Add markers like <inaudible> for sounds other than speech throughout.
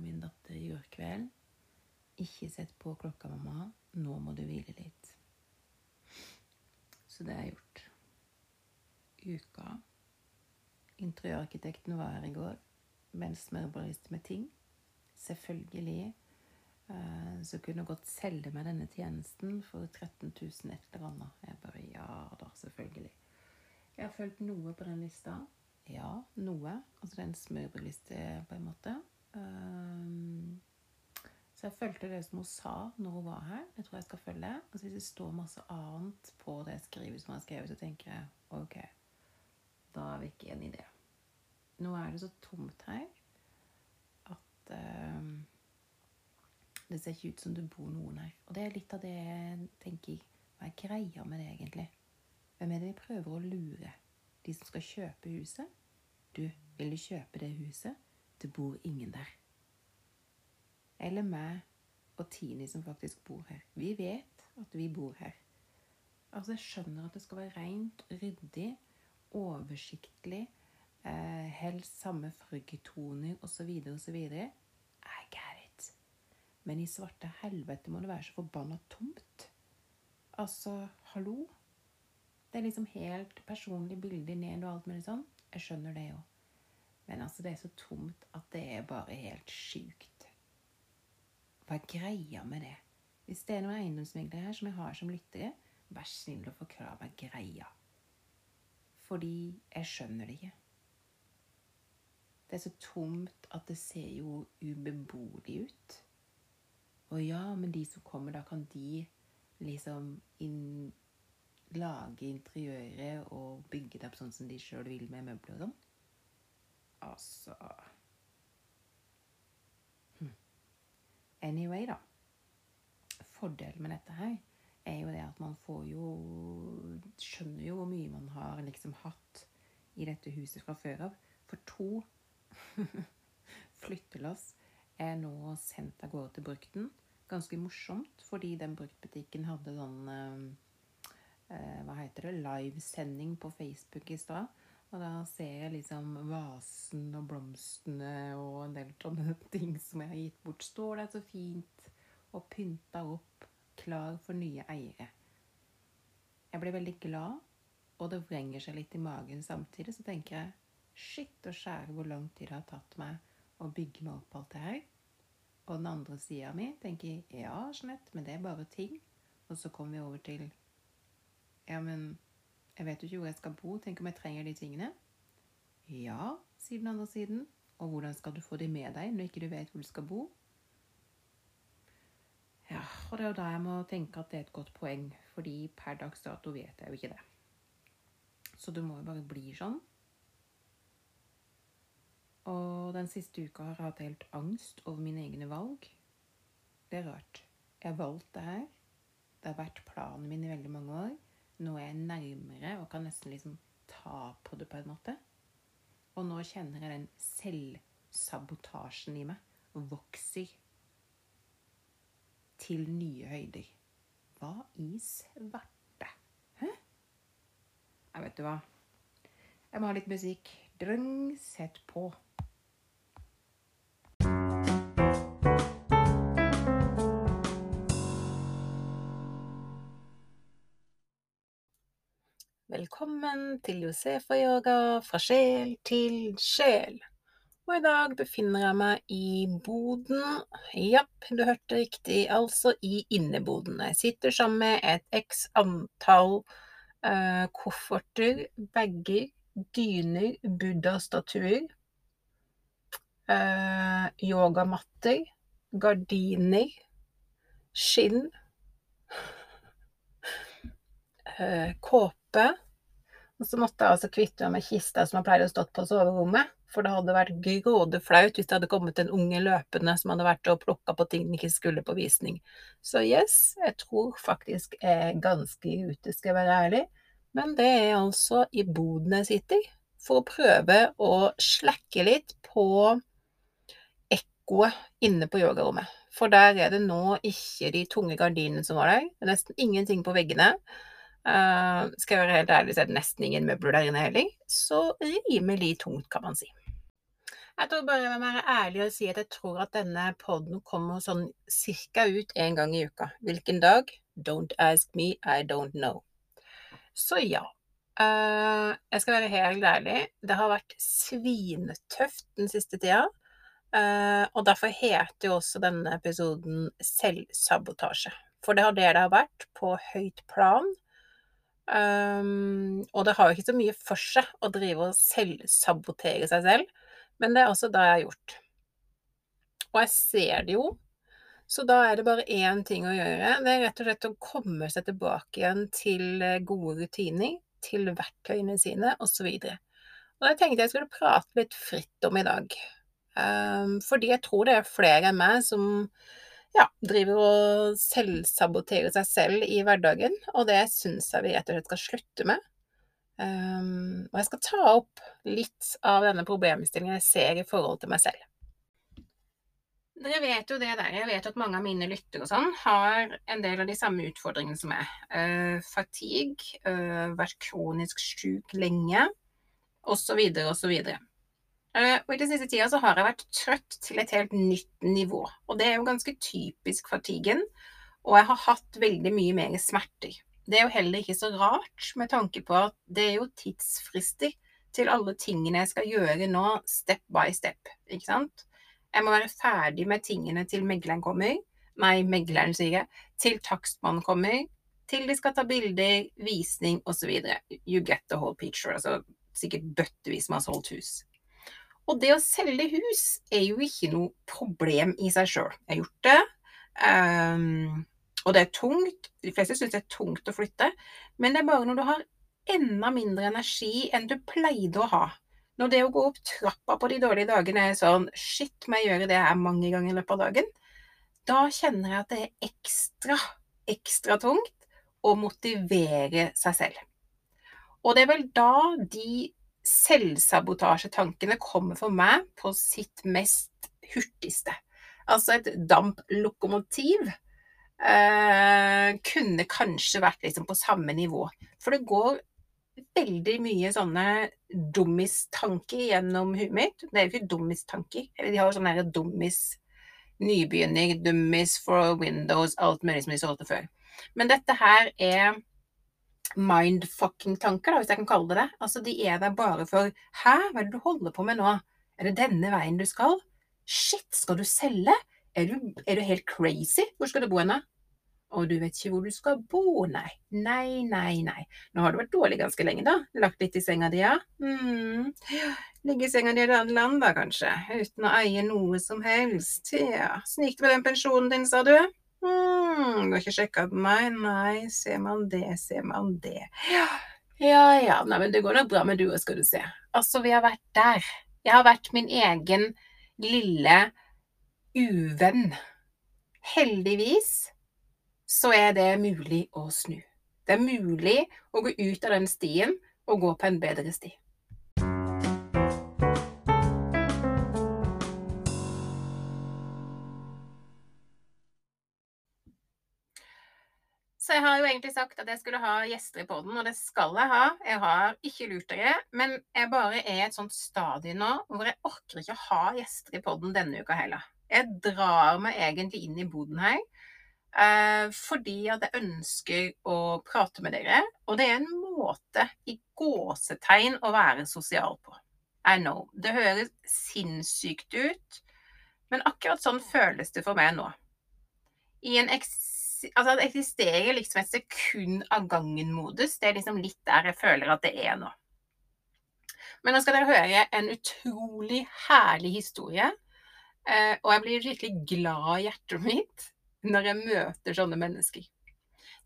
min datter i går kveld. Ikke sett på klokka, mamma. Nå må du hvile litt. Så det jeg gjort. Uka. Interiørarkitekten var her i går med en smørbrødliste med ting. Selvfølgelig eh, så kunne jeg godt selge meg denne tjenesten for 13 000 et eller annet. Jeg bare ja da, selvfølgelig. Jeg har fulgt noe på den lista. Ja, noe. Altså det er på en måte. Um, så jeg fulgte det som hun sa når hun var her. Det tror jeg skal følge. Og hvis det står masse annet på det jeg skriver som jeg har skrevet, så tenker jeg OK, da er vi ikke enig i det. Nå er det så tomt her at uh, det ser ikke ut som det bor noen her. Og det er litt av det jeg tenker Hva er greia med det, egentlig? Hvem er det vi prøver å lure? De som skal kjøpe huset? Du, vil du kjøpe det huset? Det bor ingen der. Eller meg og Tini som faktisk bor her. Vi vet at vi bor her. Altså, jeg skjønner at det skal være rent, ryddig, oversiktlig, eh, helst samme fargetoner osv. osv. I get it. Men i svarte helvete må det være så forbanna tomt. Altså, hallo? Det er liksom helt personlig bilde ned og alt mulig sånn. Jeg skjønner det jo. Men altså, det er så tomt at det er bare helt sjukt. Hva er greia med det? Hvis det er noen eiendomsmeglere her som jeg har som lyttere, vær snill å forklare meg greia. Fordi jeg skjønner det ikke. Det er så tomt at det ser jo ubeboelig ut. Og ja, men de som kommer, da kan de liksom inn, lage interiøret og bygge det opp sånn som de sjøl vil med møbler og sånn. Altså hm. Anyway, da. Fordelen med dette her er jo det at man får jo Skjønner jo hvor mye man har liksom hatt i dette huset fra før av. For to <laughs> flyttelass er nå sendt av gårde til brukten. Ganske morsomt, fordi den bruktbutikken hadde sånn eh, Hva heter det? Livesending på Facebook i stad. Og da ser jeg liksom vasen og blomstene og en del sånne <laughs> ting som jeg har gitt bort. Står der så fint og pynta opp, klar for nye eiere. Jeg blir veldig glad, og det vrenger seg litt i magen samtidig. Så tenker jeg shit og skjære hvor lang tid det har tatt meg å bygge meg opp alt det her. Og den andre sida mi tenker ja, Jeanette, men det er bare ting. Og så kommer vi over til ja, men jeg vet jo ikke hvor jeg skal bo. Tenk om jeg trenger de tingene? Ja, sier den andre siden. Og hvordan skal du få de med deg når ikke du vet hvor du skal bo? Ja, og det er jo da jeg må tenke at det er et godt poeng, fordi per dags dato vet jeg jo ikke det. Så det må jo bare bli sånn. Og den siste uka har jeg hatt helt angst over mine egne valg. Det er rart. Jeg har valgt det her. Det har vært planen min i veldig mange år. Nå er jeg nærmere og kan nesten liksom ta på det på en måte. Og nå kjenner jeg den selvsabotasjen i meg vokser til nye høyder. Hva i svarte? Hæ? Jeg vet du hva. Jeg må ha litt musikk. Drøng, sett på. Velkommen til Josefa-yoga fra sjel til sjel. Og i dag befinner jeg meg i boden. Japp, du hørte riktig, altså i inneboden. Jeg sitter sammen med et x antall uh, kofferter, bager, dyner, buddha-statuer, uh, yogamatter, gardiner, skinn, uh, kåpe og så måtte jeg altså kvitte meg med kista som jeg pleier å stått på soverommet. For det hadde vært grådeflaut hvis det hadde kommet en unge løpende som hadde vært og plukka på ting den ikke skulle på visning. Så yes, jeg tror faktisk jeg er ganske ute, skal jeg være ærlig. Men det er altså i boden jeg sitter, for å prøve å slakke litt på ekkoet inne på yogarommet. For der er det nå ikke de tunge gardinene som var der. Det er nesten ingenting på veggene. Uh, skal jeg være helt ærlig, så er det nesten ingen møbler der inne heller. Så rimelig tungt, kan man si. Jeg tror bare jeg må være ærlig og si at jeg tror at denne poden kommer sånn cirka ut en gang i uka. Hvilken dag? Don't ask me, I don't know. Så ja. Uh, jeg skal være helt ærlig. Det har vært svinetøft den siste tida. Uh, og derfor heter jo også denne episoden Selvsabotasje. For det har det det har vært, på høyt plan. Um, og det har jo ikke så mye for seg å drive og selvsabotere seg selv. Men det er også det jeg har gjort. Og jeg ser det jo, så da er det bare én ting å gjøre. Det er rett og slett å komme seg tilbake igjen til eh, gode rutiner, til verktøyene sine, osv. Og, og det tenkte jeg skulle prate litt fritt om i dag. Um, fordi jeg tror det er flere enn meg som ja, driver og selvsaboterer seg selv i hverdagen, og det syns jeg vi rett og slett skal slutte med. Um, og jeg skal ta opp litt av denne problemstillingen jeg ser i forhold til meg selv. Dere vet jo det der. Jeg vet at mange av mine lyttere og sånn har en del av de samme utfordringene som meg. Uh, fatigue, uh, vært kronisk syk lenge, osv., osv. Uh, og i den siste tida så har jeg vært trøtt til et helt nytt nivå. Og det er jo ganske typisk fatiguen. Og jeg har hatt veldig mye mer smerter. Det er jo heller ikke så rart, med tanke på at det er jo tidsfrister til alle tingene jeg skal gjøre nå, step by step, ikke sant? Jeg må være ferdig med tingene til megleren kommer. Nei, megleren, sier jeg. Til takstmannen kommer. Til de skal ta bilder, visning osv. You get the whole picture. Altså sikkert bøttevis med solgt hus. Og det å selge hus er jo ikke noe problem i seg sjøl. Jeg har gjort det. Um, og det er tungt. De fleste syns det er tungt å flytte. Men det er bare når du har enda mindre energi enn du pleide å ha. Når det å gå opp trappa på de dårlige dagene er sånn Shit, må jeg gjøre det her mange ganger i løpet av dagen? Da kjenner jeg at det er ekstra, ekstra tungt å motivere seg selv. Og det er vel da de selvsabotasjetankene kommer for meg på sitt mest hurtigste. Altså et damplokomotiv eh, kunne kanskje vært liksom på samme nivå. For det går veldig mye sånne dummistanker gjennom huet mitt. Det er jo ikke dummistanker. De har sånne dummis nybegynning, dummis for Windows, alt mulig som de solgte før. Men dette her er mindfucking-tanker, da, hvis jeg kan kalle det det. Altså, de er der bare for Hæ, hva er det du holder på med nå? Er det denne veien du skal? Shit, skal du selge? Er du, er du helt crazy? Hvor skal du bo henne? Og du vet ikke hvor du skal bo, nei. Nei, nei, nei. Nå har du vært dårlig ganske lenge, da. Lagt litt i senga di, ja? Mm. Ligge i senga di i et annet land, da, kanskje. Uten å eie noe som helst. Ja. Snikte med den pensjonen din, sa du? Mm. Du har ikke sjekka på meg? Nei, ser man det, ser man det. Ja, ja, ja. Nei, men det går nok bra med du òg, skal du se. Altså, vi har vært der. Jeg har vært min egen lille uvenn. Heldigvis så er det mulig å snu. Det er mulig å gå ut av den stien og gå på en bedre sti. Jeg har jo egentlig sagt at jeg skulle ha gjester i poden, og det skal jeg ha. Jeg har ikke lurt dere, men jeg bare er i et sånt stadie nå hvor jeg orker ikke å ha gjester i poden denne uka heller. Jeg drar meg egentlig inn i boden her eh, fordi at jeg ønsker å prate med dere. Og det er en måte i gåsetegn å være sosial på. I know. Det høres sinnssykt ut, men akkurat sånn føles det for meg nå. I en altså det eksisterer liksom et sekund av gangen-modus. Det er liksom litt der jeg føler at det er nå. Men nå skal dere høre en utrolig herlig historie Eh, og jeg blir virkelig glad i hjertet mitt når jeg møter sånne mennesker.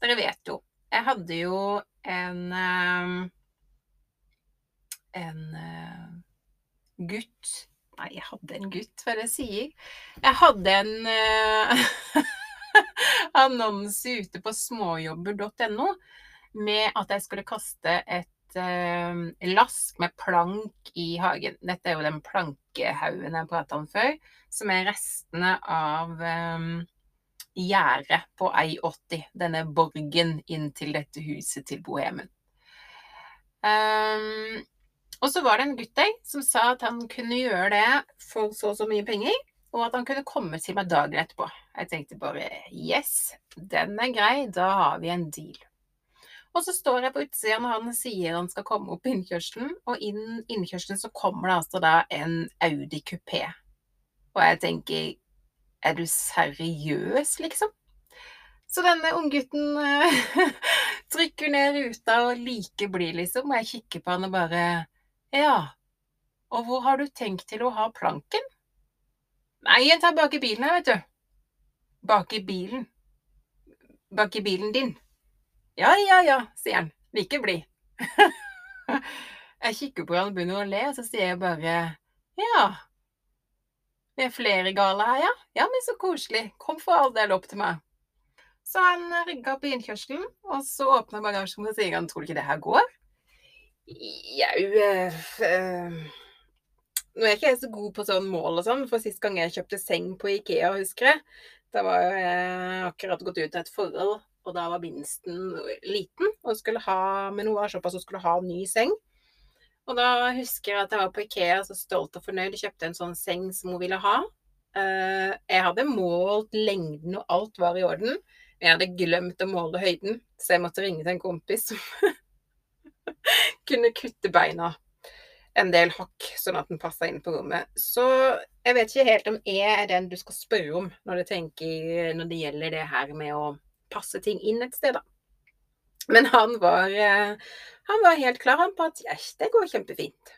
Dere vet jo, jeg hadde jo en eh, en eh, gutt Nei, jeg hadde en gutt, hva er det jeg sier? Jeg hadde en <laughs> annonse ute på småjobber.no med at jeg skulle kaste et eh, lask med plank i hagen. Dette er jo den plankehaugen jeg prata om før, som er restene av eh, gjerdet på I80. Denne borgen inn til dette huset til bohemen. Um, Og så var det en gutt der som sa at han kunne gjøre det for så og så mye penger, og at han kunne komme til meg dagen etterpå. Jeg tenkte bare yes, den er grei, da har vi en deal. Og så står jeg på utsida når han sier han skal komme opp innkjørselen, og innen innkjørselen så kommer det altså da en Audi kupé. Og jeg tenker er du seriøs, liksom? Så denne unggutten uh, <laughs> trykker ned ruta og like blid, liksom, og jeg kikker på han og bare Ja, og hvor har du tenkt til å ha planken? Nei, jeg tar bak i bilen her, vet du. Bak i bilen. Bak i bilen din. Ja, ja, ja, sier han. Like blid. <laughs> jeg kikker på han og begynner å le, og så sier jeg bare ja. Vi er flere gale her, ja? Ja, men så koselig. Kom for all del opp til meg. Så han rygga på innkjørselen, og så åpna bagasjen og sier han tror du ikke det her går? Jau uh, øh. Nå er jeg ikke jeg så god på sånn mål og sånn, for sist gang jeg kjøpte seng på Ikea, husker jeg, da var jeg akkurat gått ut av et forhold, og da var minsten liten og skulle ha, med noe av såpass hun skulle ha ny seng. Og da husker jeg at jeg var på Ikea så stolt og fornøyd og kjøpte en sånn seng som hun ville ha. Eh, jeg hadde målt lengden, og alt var i orden. Men jeg hadde glemt å måle høyden, så jeg måtte ringe til en kompis som <laughs> kunne kutte beina en del hakk, sånn at den passer inn på rommet. Så jeg vet ikke helt om jeg er den du skal spørre om når, tenker, når det gjelder det her med å passe ting inn et sted, da. Men han var, eh, han var helt klar på at yes, det går kjempefint.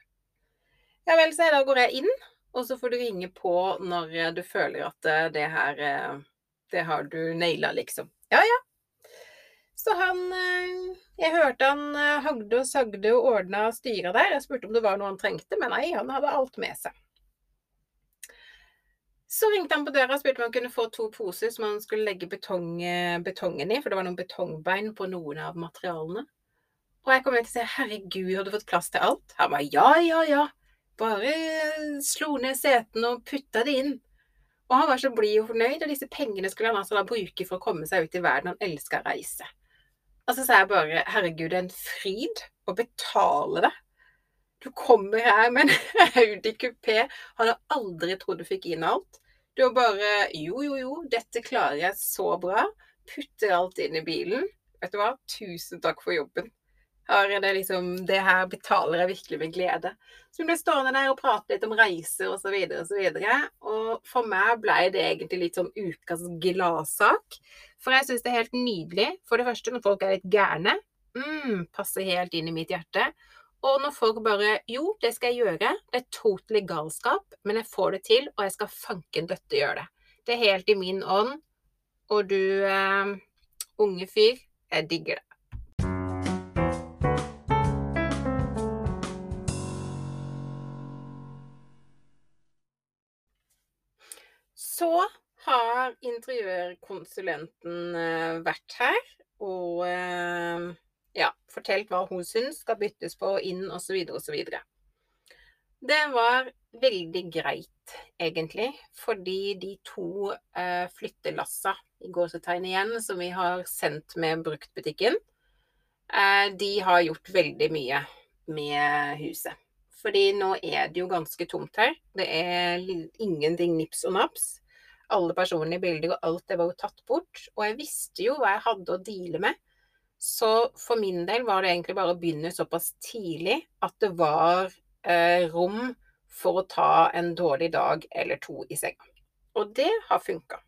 Ja vel, så da går jeg inn, og så får du ringe på når du føler at eh, det her eh, Det har du naila, liksom. Ja, ja. Så han Jeg hørte han hagde og sagde og ordna styra der. Jeg spurte om det var noe han trengte, men nei, han hadde alt med seg. Så ringte han på døra og spurte om han kunne få to poser som han skulle legge betong, eh, betongen i, for det var noen betongbein på noen av materialene. Og jeg kom ut og sa herregud, har du fått plass til alt? Han var ja, ja, ja. Bare slo ned setene og putta det inn. Og han var så blid og fornøyd, og disse pengene skulle han altså da bruke for å komme seg ut i verden. Han elska å reise. Og så sa jeg bare herregud, det er en fryd å betale det. Du kommer her med en <laughs> Audi kupé. Hadde aldri trodd du fikk inn alt. Du har bare Jo, jo, jo, dette klarer jeg så bra. Putter alt inn i bilen. Vet du hva, tusen takk for jobben. Det liksom Det her betaler jeg virkelig med glede. Så vi ble stående der og prate litt om reiser og så videre og så videre. Og for meg ble det egentlig litt sånn ukas gladsak. For jeg syns det er helt nydelig. For det første, når folk er litt gærne. Mm, passer helt inn i mitt hjerte. Og når folk bare Jo, det skal jeg gjøre. Det er totally galskap, men jeg får det til, og jeg skal fanken døtte gjøre det. Det er helt i min ånd. Og du, uh, unge fyr, jeg digger det. Så har interiørkonsulenten uh, vært her, og uh, ja, fortalt hva hun syns skal byttes på inn, osv., osv. Det var veldig greit, egentlig, fordi de to eh, flyttelassa i gåsetegn igjen, som vi har sendt med bruktbutikken, eh, de har gjort veldig mye med huset. Fordi nå er det jo ganske tomt her. Det er ingenting nips og naps. Alle personene i bildet og alt det var jo tatt bort. Og jeg visste jo hva jeg hadde å deale med. Så for min del var det egentlig bare å begynne såpass tidlig at det var eh, rom for å ta en dårlig dag eller to i senga. Og det har funka.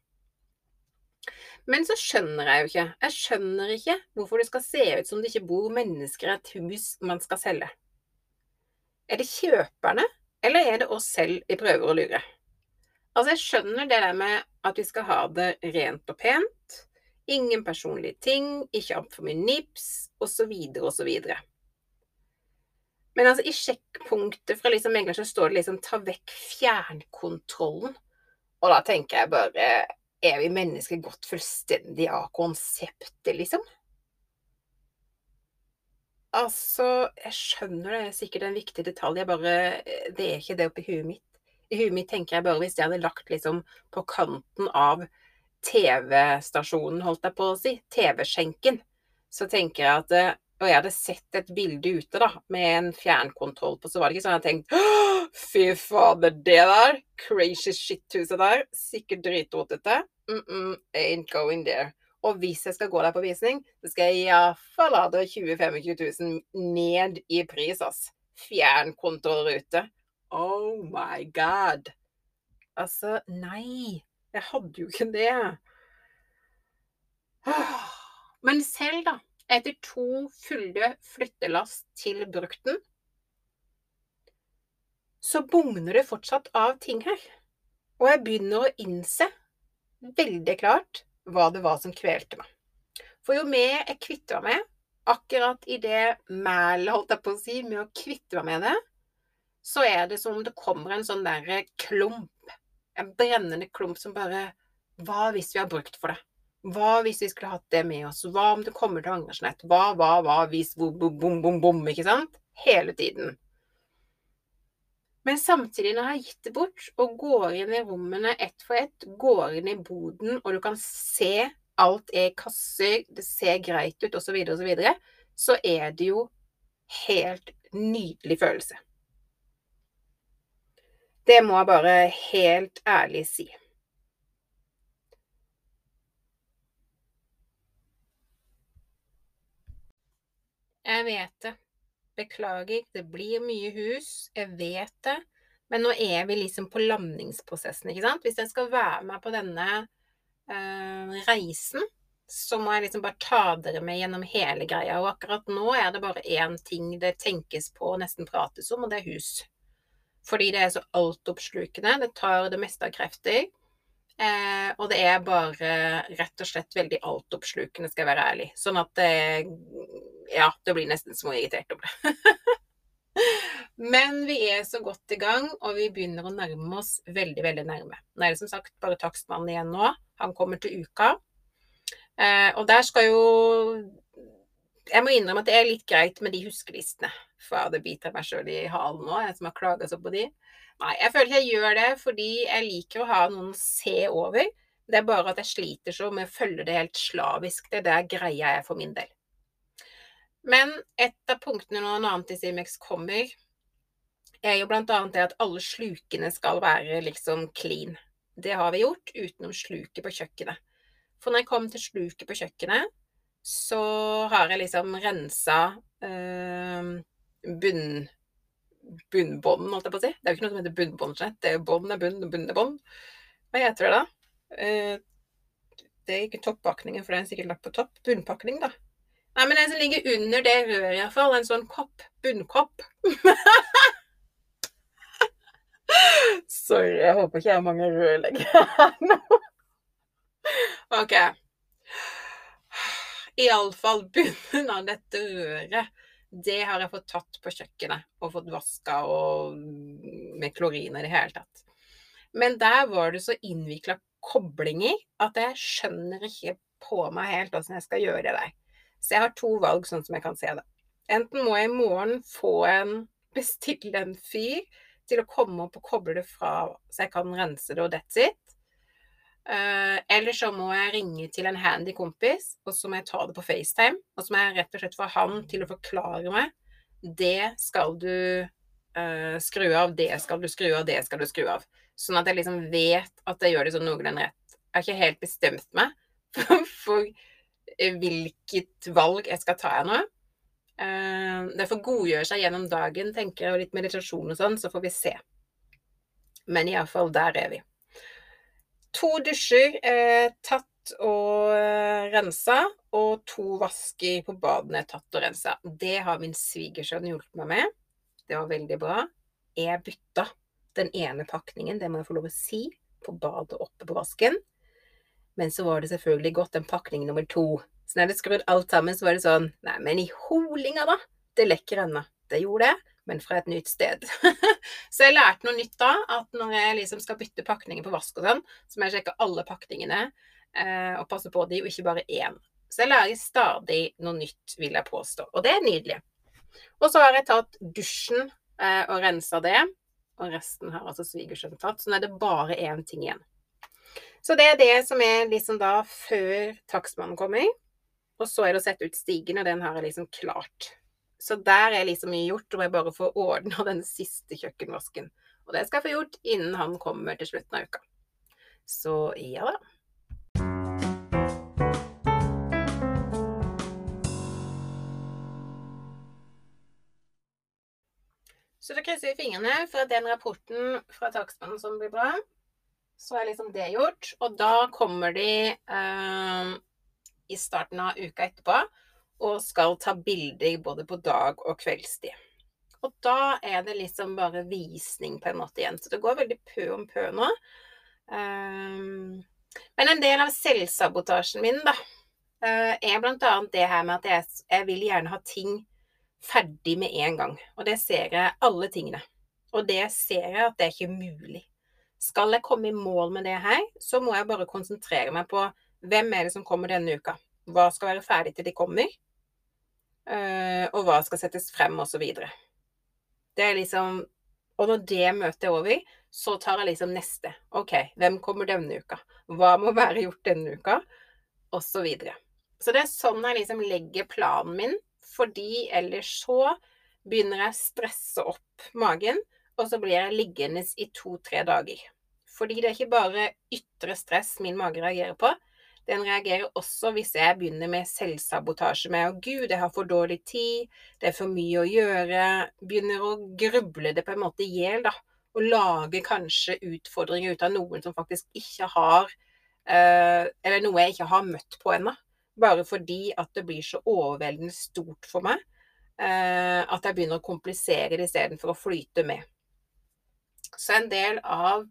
Men så skjønner jeg jo ikke Jeg skjønner ikke hvorfor det skal se ut som det ikke bor mennesker i et hus man skal selge. Er det kjøperne, eller er det oss selv vi prøver å lure? Altså, jeg skjønner det der med at vi skal ha det rent og pent, Ingen personlige ting, ikke altfor mye nips, osv., osv. Men altså, i sjekkpunktet fra liksom megler så står det liksom 'ta vekk fjernkontrollen'. Og da tenker jeg bare Er vi mennesker gått fullstendig av konseptet, liksom? Altså, jeg skjønner det er sikkert en viktig detalj, jeg bare Det er ikke det oppi huet mitt. I huet mitt tenker jeg bare hvis jeg hadde lagt liksom på kanten av TV-stasjonen, holdt jeg på å si, TV-skjenken, så tenker jeg at og jeg hadde sett et bilde ute da, med en fjernkontroll på, så var det ikke sånn jeg tenkte Fy fader, det der! Crazy shit-huset der. Sikkert dritrotete. Mm -mm, ain't going there. Og hvis jeg skal gå der på visning, så skal jeg iallfall ha det 20 000-25 000 ned i pris, ass. Fjernkontrollrute. Oh my god. Altså, nei. Jeg hadde jo ikke det. <sighs> Men selv, da, etter to fulle flyttelass til brukten, så bugner det fortsatt av ting her. Og jeg begynner å innse veldig klart hva det var som kvelte meg. For jo mer jeg kvitter meg med, akkurat i det mælet, holdt jeg på å si, med å kvitte meg med det, så er det som om det kommer en sånn der klump. En brennende klump som bare Hva hvis vi har brukt for det? Hva hvis vi skulle hatt det med oss? Hva om det kommer til å angre nett? Hva, hva, hva, hvis, bom, bom, bom, bom, ikke sant? Hele tiden. Men samtidig, når jeg har gitt det bort, og går inn i rommene ett for ett, går inn i boden, og du kan se alt er i kasser, det ser greit ut, osv., osv., så, videre, så er det jo helt nydelig følelse. Det må jeg bare helt ærlig si. Jeg vet det. Beklager, det blir mye hus. Jeg vet det. Men nå er vi liksom på landingsprosessen, ikke sant. Hvis jeg skal være med på denne øh, reisen, så må jeg liksom bare ta dere med gjennom hele greia. Og akkurat nå er det bare én ting det tenkes på og nesten prates om, og det er hus. Fordi det er så altoppslukende. Det tar det meste av krefter. Eh, og det er bare rett og slett veldig altoppslukende, skal jeg være ærlig. Sånn at det Ja, det blir nesten småirritert om det. <laughs> Men vi er så godt i gang, og vi begynner å nærme oss veldig, veldig nærme. Nå er det som sagt bare takstmannen igjen nå. Han kommer til uka. Eh, og der skal jo Jeg må innrømme at det er litt greit med de huskelistene. For det biter meg sjøl i halen nå, jeg som har klaga så på de. Nei, jeg føler ikke jeg gjør det fordi jeg liker å ha noen å se over. Det er bare at jeg sliter så med å følge det helt slavisk. Det er der greia er for min del. Men et av punktene når en annen kommer, er jo annet det at alle slukene skal være liksom clean. Det har vi gjort utenom sluket på kjøkkenet. For når jeg kom til sluket på kjøkkenet, så har jeg liksom rensa eh, bunn bunnbånd, holdt jeg på å si. Det er jo ikke noe som heter bunnbånd. Det er bånd er bunn, bunn er bånd. Hva heter det da? Eh, det er ikke toppakningen, for det er sikkert lagt på topp. Bunnpakning, da. Nei, men den som ligger under det røret, iallfall. En sånn kopp. Bunnkopp. <laughs> Sorry, jeg håper ikke jeg har mange rørleggere her nå. <laughs> OK. Iallfall bunnen av dette røret det har jeg fått tatt på kjøkkenet og fått vaska og med klorin i det hele tatt. Men der var det så innvikla koblinger at jeg skjønner ikke på meg helt åssen jeg skal gjøre det der. Så jeg har to valg, sånn som jeg kan se det. Enten må jeg i morgen få en bestille en fyr til å komme opp og koble det fra, så jeg kan rense det og that's it. Uh, eller så må jeg ringe til en handy kompis, og så må jeg ta det på FaceTime. Og så må jeg rett og slett få han til å forklare meg det skal du uh, skru av, det skal du skru av, det skal du skru av. Sånn at jeg liksom vet at jeg gjør det sånn noenlunde rett. Jeg har ikke helt bestemt meg for, for hvilket valg jeg skal ta her nå. Uh, får godgjøre seg gjennom dagen, tenker jeg, og litt meditasjon og sånn, så får vi se. Men iallfall, der er vi. To dusjer eh, tatt og eh, rensa, og to vasker på badene tatt og rensa. Det har min svigersønn hjulpet meg med. Det var veldig bra. Jeg bytta den ene pakningen, det må jeg få lov å si, på badet oppe på vasken. Men så var det selvfølgelig godt en pakning nummer to. Så når jeg hadde skrudd alt sammen, så var det sånn Nei, men i holinga, da! Det lekker ennå. Det gjorde det men fra et nytt sted. <laughs> så jeg lærte noe nytt da, at når jeg liksom skal bytte pakninger på vask og sånn, så må jeg sjekke alle pakningene eh, og passe på de, og ikke bare én. Så jeg lærer stadig noe nytt, vil jeg påstå. Og det er nydelig. Og så har jeg tatt dusjen eh, og rensa det. Og resten har altså svigersønnen tatt. Så nå er det bare én ting igjen. Så det er det som er liksom da før takstmannen kommer. Og så er det å sette ut stigen, og den har jeg liksom klart. Så der er liksom mye gjort, og jeg bare får ordna den siste kjøkkenvasken. Og det skal jeg få gjort innen han kommer til slutten av uka. Så ja da. Så da krysser vi fingrene for at den rapporten fra takstmannen som blir bra. Så er liksom det gjort. Og da kommer de eh, i starten av uka etterpå og skal ta bilder både på dag og kveldstid. Og da er det liksom bare visning på en måte igjen. Så det går veldig pø om pø nå. Um, men en del av selvsabotasjen min, da, uh, er blant annet det her med at jeg, jeg, vil gjerne ha ting ferdig med en gang. Og det ser jeg alle tingene. Og det ser jeg at det er ikke mulig. Skal jeg komme i mål med det her, så må jeg bare konsentrere meg på hvem er det som kommer denne uka. Hva skal være ferdig til de kommer? Uh, og hva skal settes frem, videre. Det er liksom Og når det møtet er over, så tar jeg liksom neste. OK, hvem kommer denne uka? Hva må være gjort denne uka? Og så videre. Så det er sånn jeg liksom legger planen min, fordi ellers så begynner jeg å stresse opp magen, og så blir jeg liggende i to-tre dager. Fordi det er ikke bare ytre stress min mage reagerer på, den reagerer også hvis jeg begynner med selvsabotasje med 'Å, gud, jeg har for dårlig tid. Det er for mye å gjøre.' Begynner å gruble det på en måte i hjel, da. Og lage kanskje utfordringer ut av noen som faktisk ikke har eh, Eller noe jeg ikke har møtt på ennå. Bare fordi at det blir så overveldende stort for meg eh, at jeg begynner å komplisere det istedenfor å flyte med. Så en del av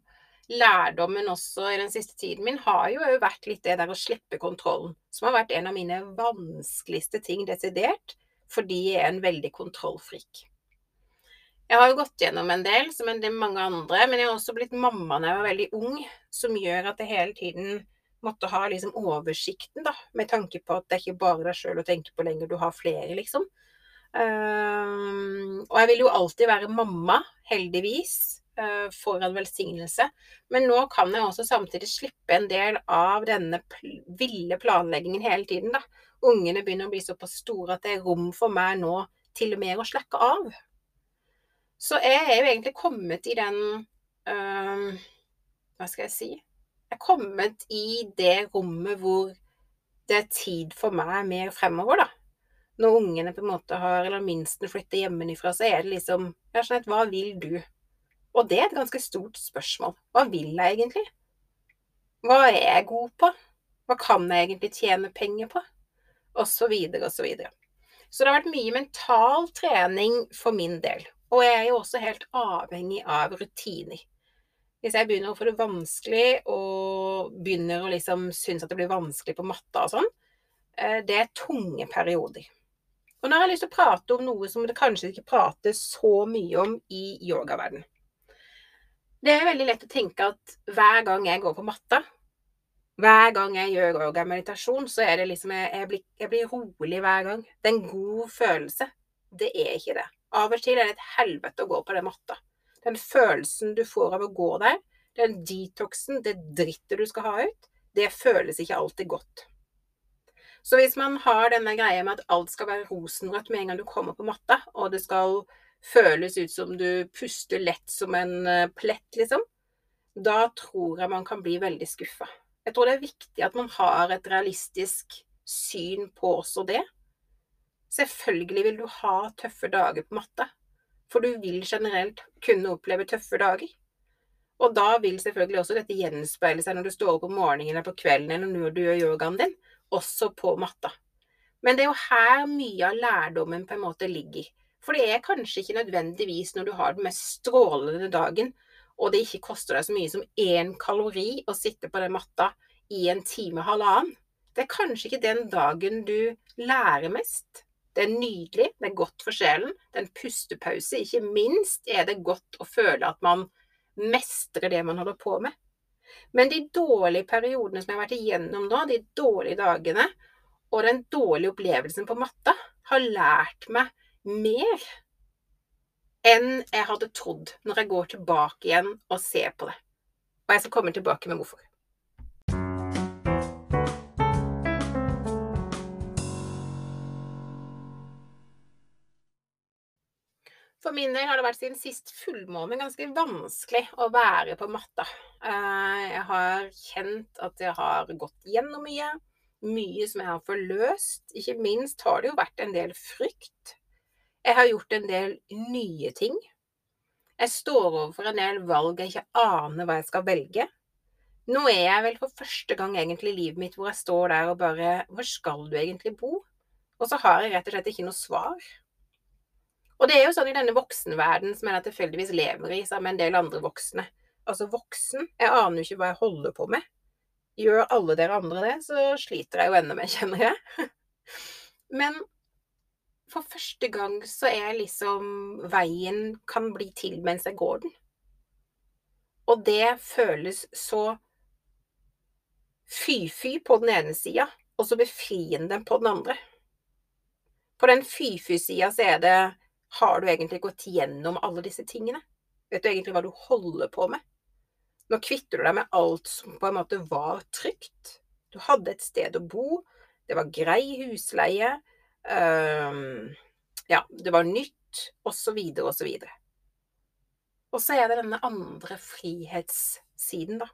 lærdommen også i den siste tiden min har jo vært litt det der å slippe kontrollen, som har vært en av mine vanskeligste ting desidert, fordi jeg er en veldig kontrollfrik. Jeg har jo gått gjennom en del, som en del mange andre, men jeg har også blitt mamma da jeg var veldig ung, som gjør at jeg hele tiden måtte ha liksom oversikten, da, med tanke på at det er ikke bare deg sjøl å tenke på lenger, du har flere, liksom. Um, og jeg vil jo alltid være mamma, heldigvis. Eh, får en velsignelse. Men nå kan jeg også samtidig slippe en del av denne ville planleggingen hele tiden. da. Ungene begynner å bli såpass store at det er rom for meg nå til og med å slakke av. Så jeg er jo egentlig kommet i den øh, Hva skal jeg si? Jeg er kommet i det rommet hvor det er tid for meg mer fremover, da. Når ungene på en måte har, eller minsten flytter hjemmefra, så er det liksom Ja, Jeanette, hva vil du? Og det er et ganske stort spørsmål. Hva vil jeg egentlig? Hva er jeg god på? Hva kan jeg egentlig tjene penger på? Og så videre og så videre. Så det har vært mye mental trening for min del. Og jeg er jo også helt avhengig av rutiner. Hvis jeg begynner å få det vanskelig, og begynner å liksom synes at det blir vanskelig på matta og sånn, eh, det er tunge perioder. Og nå har jeg lyst til å prate om noe som det kanskje ikke prates så mye om i yogaverdenen. Det er veldig lett å tenke at hver gang jeg går på matta, hver gang jeg gjør yoga meditasjon, så er det liksom jeg, jeg, blir, jeg, blir, rolig hver gang. Det er en god følelse. Det er ikke det. Av og til er det et helvete å gå på den matta. Den følelsen du får av å gå der, den detoxen, det drittet du skal ha ut, det føles ikke alltid godt. Så hvis man har denne greia med at alt skal være rosenrødt med en gang du kommer på matta, og det skal føles ut som du puster lett som en eh, plett, liksom, da tror jeg man kan bli veldig skuffa. Jeg tror det er viktig at man har et realistisk syn på også det. Selvfølgelig vil du ha tøffe dager på matte, for du vil generelt kunne oppleve tøffe dager. Og da vil selvfølgelig også dette gjenspeile seg når du står opp om morgenen eller på kvelden eller når du gjør yogaen din, også på matta. Men det er jo her mye av lærdommen på en måte ligger. For det er kanskje ikke nødvendigvis når du har den mest strålende dagen, og det ikke koster deg så mye som én kalori å sitte på den matta i en time og halvannen. Det er kanskje ikke den dagen du lærer mest. Det er nydelig, det er godt for sjelen, det er en pustepause. Ikke minst er det godt å føle at man mestrer det man holder på med. Men de dårlige periodene som jeg har vært igjennom nå, de dårlige dagene, og den dårlige opplevelsen på matta, har lært meg mer enn jeg hadde trodd, når jeg går tilbake igjen og ser på det. Og jeg skal komme tilbake med hvorfor. For min del har det vært siden sist fullmåne ganske vanskelig å være på matta. Eh, jeg har kjent at jeg har gått gjennom mye. Mye som jeg har forløst. Ikke minst har det jo vært en del frykt jeg har gjort en del nye ting. Jeg står overfor en del valg jeg ikke aner hva jeg skal velge. Nå er jeg vel for første gang egentlig i livet mitt hvor jeg står der og bare Hvor skal du egentlig bo? Og så har jeg rett og slett ikke noe svar. Og det er jo sånn i denne voksenverdenen som jeg tilfeldigvis lever i, sammen med en del andre voksne. Altså voksen, jeg aner jo ikke hva jeg holder på med. Gjør alle dere andre det, så sliter jeg jo enda mer, kjenner jeg. <laughs> Men for første gang så er liksom veien kan bli til mens jeg går den. Og det føles så fy-fy på den ene sida, og så befriende på den andre. På den fy-fy-sida så er det Har du egentlig gått gjennom alle disse tingene? Vet du egentlig hva du holder på med? Nå kvitter du deg med alt som på en måte var trygt. Du hadde et sted å bo, det var grei husleie, um, ja, det var nytt, osv., osv. Og så er det denne andre frihetssiden, da.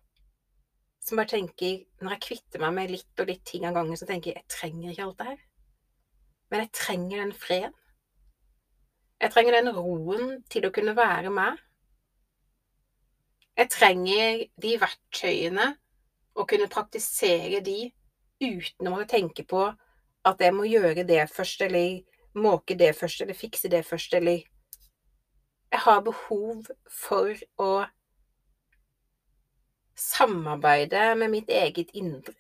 Som bare tenker Når jeg kvitter meg med litt og litt ting av gangen, så tenker jeg jeg trenger ikke alt det her. Men jeg trenger den freden. Jeg trenger den roen til å kunne være meg. Jeg trenger de verktøyene og kunne praktisere de uten å tenke på at jeg må gjøre det først, eller måke det først, eller fikse det først, eller Jeg har behov for å samarbeide med mitt eget indre.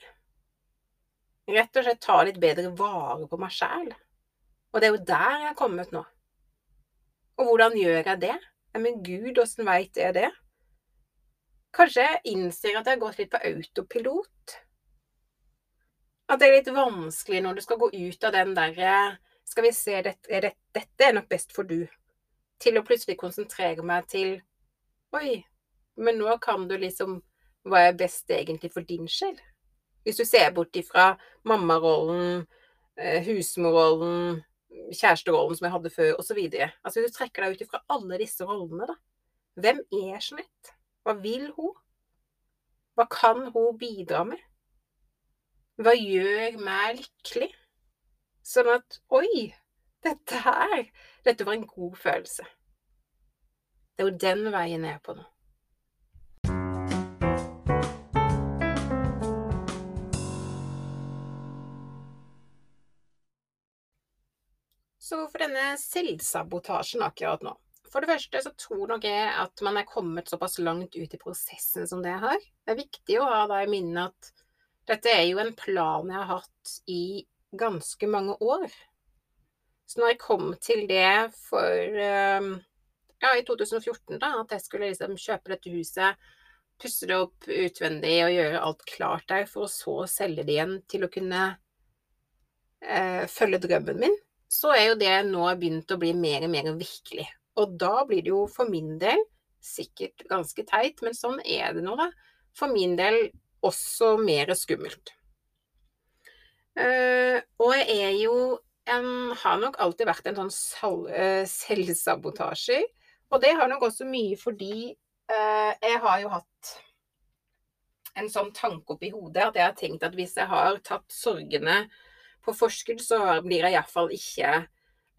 Rett og slett ta litt bedre vare på meg sjæl. Og det er jo der jeg er kommet nå. Og hvordan gjør jeg det? Men gud, åssen veit jeg det? Kanskje jeg innser at jeg har gått litt på autopilot. At det er litt vanskelig når du skal gå ut av den derre Skal vi se, dette er, dette er nok best for du. Til å plutselig konsentrere meg til Oi, men nå kan du liksom Hva er best egentlig for din sjel? Hvis du ser bort ifra mammarollen, eh, husmorrollen, kjæresterollen som jeg hadde før, osv. Altså, hvis du trekker deg ut ifra alle disse rollene, da. Hvem er Jeanette? Hva vil hun? Hva kan hun bidra med? Hva gjør meg lykkelig? Sånn at Oi, dette her Dette var en god følelse. Det er jo den veien jeg er på nå. Så for denne selvsabotasjen akkurat nå For det første så tror nok jeg at man er kommet såpass langt ut i prosessen som det har. Det er viktig å ha da i minne at dette er jo en plan jeg har hatt i ganske mange år. Så når jeg kom til det for ehm, ja, i 2014, da, at jeg skulle liksom kjøpe dette huset, pusse det opp utvendig og gjøre alt klart der, for å så selge det igjen til å kunne eh, følge drømmen min, så er jo det nå begynt å bli mer og mer virkelig. Og da blir det jo for min del, sikkert ganske teit, men sånn er det nå, da, for min del også mer skummelt. Uh, og jeg er jo en, har nok alltid vært en sånn uh, selvsabotasjer. Og det har nok også mye fordi uh, jeg har jo hatt en sånn tanke oppi hodet at jeg har tenkt at hvis jeg har tatt sorgene på forskudd, så blir jeg iallfall ikke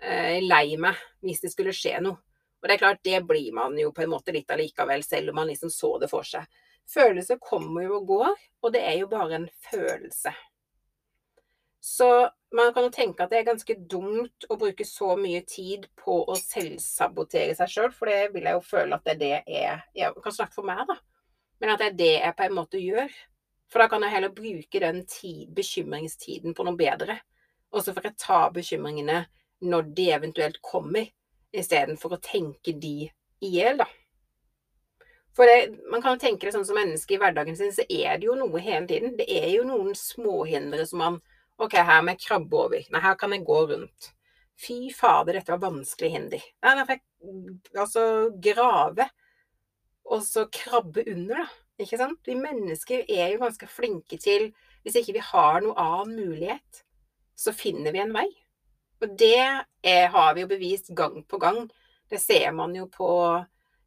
eh, lei meg hvis det skulle skje noe. Og det er klart, det blir man jo på en måte litt allikevel, selv om man liksom så det for seg. Følelser kommer jo og går, og det er jo bare en følelse. Så man kan jo tenke at det er ganske dumt å bruke så mye tid på å selvsabotere seg sjøl, for det vil jeg jo føle at det er det jeg Jeg kan snakke for meg, da. Men at det er det jeg på en måte gjør. For da kan jeg heller bruke den tid, bekymringstiden på noe bedre. Og så får jeg ta bekymringene når de eventuelt kommer, istedenfor å tenke de i hjel, da. For det, man kan jo tenke det sånn som menneske i hverdagen sin, så er det jo noe hele tiden. Det er jo noen småhindre som man OK, her må jeg krabbe over. Nei, her kan jeg gå rundt. Fy fader, dette var vanskelig hinder. Nei, da får jeg altså grave, og så krabbe under, da. Ikke sant? Vi mennesker er jo ganske flinke til Hvis ikke vi har noe annen mulighet, så finner vi en vei. Og det er, har vi jo bevist gang på gang Det ser man jo på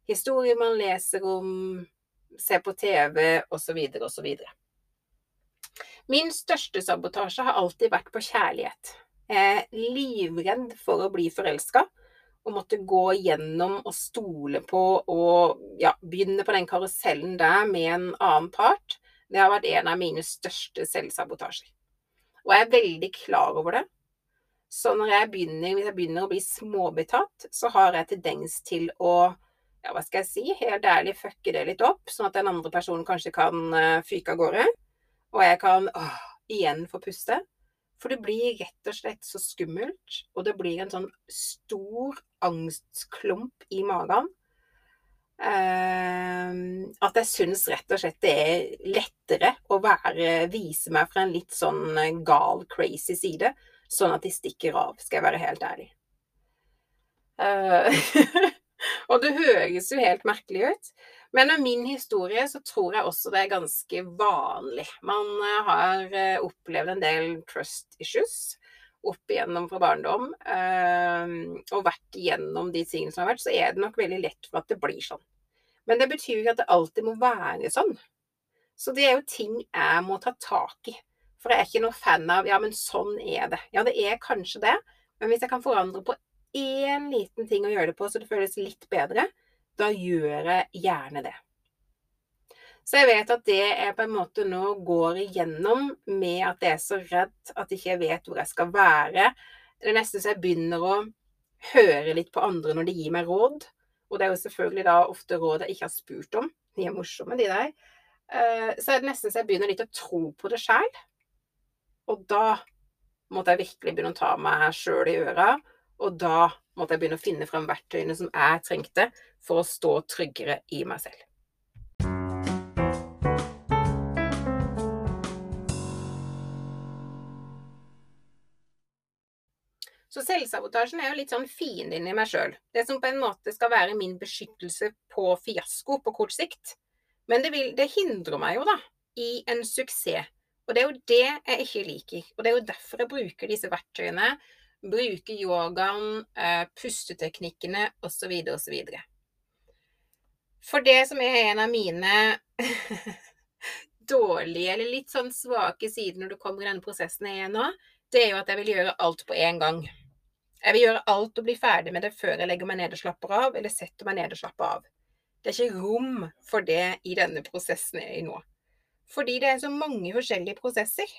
historier man leser om, ser på TV osv. osv. Min største sabotasje har alltid vært på kjærlighet. Jeg er livredd for å bli forelska og måtte gå gjennom og stole på og ja, begynne på den karusellen der med en annen part. Det har vært en av mine største selvsabotasjer. Og jeg er veldig klar over det. Så når jeg begynner, hvis jeg begynner å bli småbetatt, så har jeg tendens til å ja, hva skal jeg si, helt ærlig fucke det litt opp, sånn at den andre personen kanskje kan uh, fyke av gårde. Og jeg kan åh, igjen få puste. For det blir rett og slett så skummelt, og det blir en sånn stor angstklump i magen. Uh, at jeg syns rett og slett det er lettere å være, vise meg fra en litt sånn gal, crazy side, sånn at de stikker av, skal jeg være helt ærlig. Uh, <laughs> og det høres jo helt merkelig ut, men med min historie så tror jeg også det er ganske vanlig. Man eh, har eh, opplevd en del trust issues opp igjennom fra barndom, og vært igjennom de tingene som har vært, så er det nok veldig lett for at det blir sånn. Men det betyr ikke at det alltid må være sånn. Så det er jo ting jeg må ta tak i. For jeg er ikke noe fan av ja, men sånn er det. Ja, det er kanskje det, men hvis jeg kan forandre på én liten ting å gjøre det på så det føles litt bedre, da gjør jeg gjerne det. Så jeg vet at det jeg på en måte nå går igjennom med at jeg er så redd at jeg ikke vet hvor jeg skal være. Det er nesten så jeg begynner å høre litt på andre når de gir meg råd. Og det er jo selvfølgelig da ofte råd jeg ikke har spurt om. De er morsomme, de der. Eh, så er det nesten så jeg begynner litt å tro på det sjæl. Og da måtte jeg virkelig begynne å ta meg sjøl i øra. Og da måtte jeg begynne å finne frem verktøyene som jeg trengte for å stå tryggere i meg selv. Så selvsabotasjen er jo litt sånn fienden i meg sjøl. Det som på en måte skal være min beskyttelse på fiasko på kort sikt. Men det, vil, det hindrer meg jo, da, i en suksess. Og det er jo det jeg ikke liker. Og det er jo derfor jeg bruker disse verktøyene. Bruker yogaen, eh, pusteteknikkene osv. osv. For det som er en av mine <laughs> dårlige eller litt sånn svake sider når du kommer i denne prosessen jeg er nå, det er jo at jeg vil gjøre alt på en gang. Jeg vil gjøre alt og bli ferdig med det før jeg legger meg ned og slapper av, eller setter meg ned og slapper av. Det er ikke rom for det i denne prosessen jeg er i nå. Fordi det er så mange forskjellige prosesser.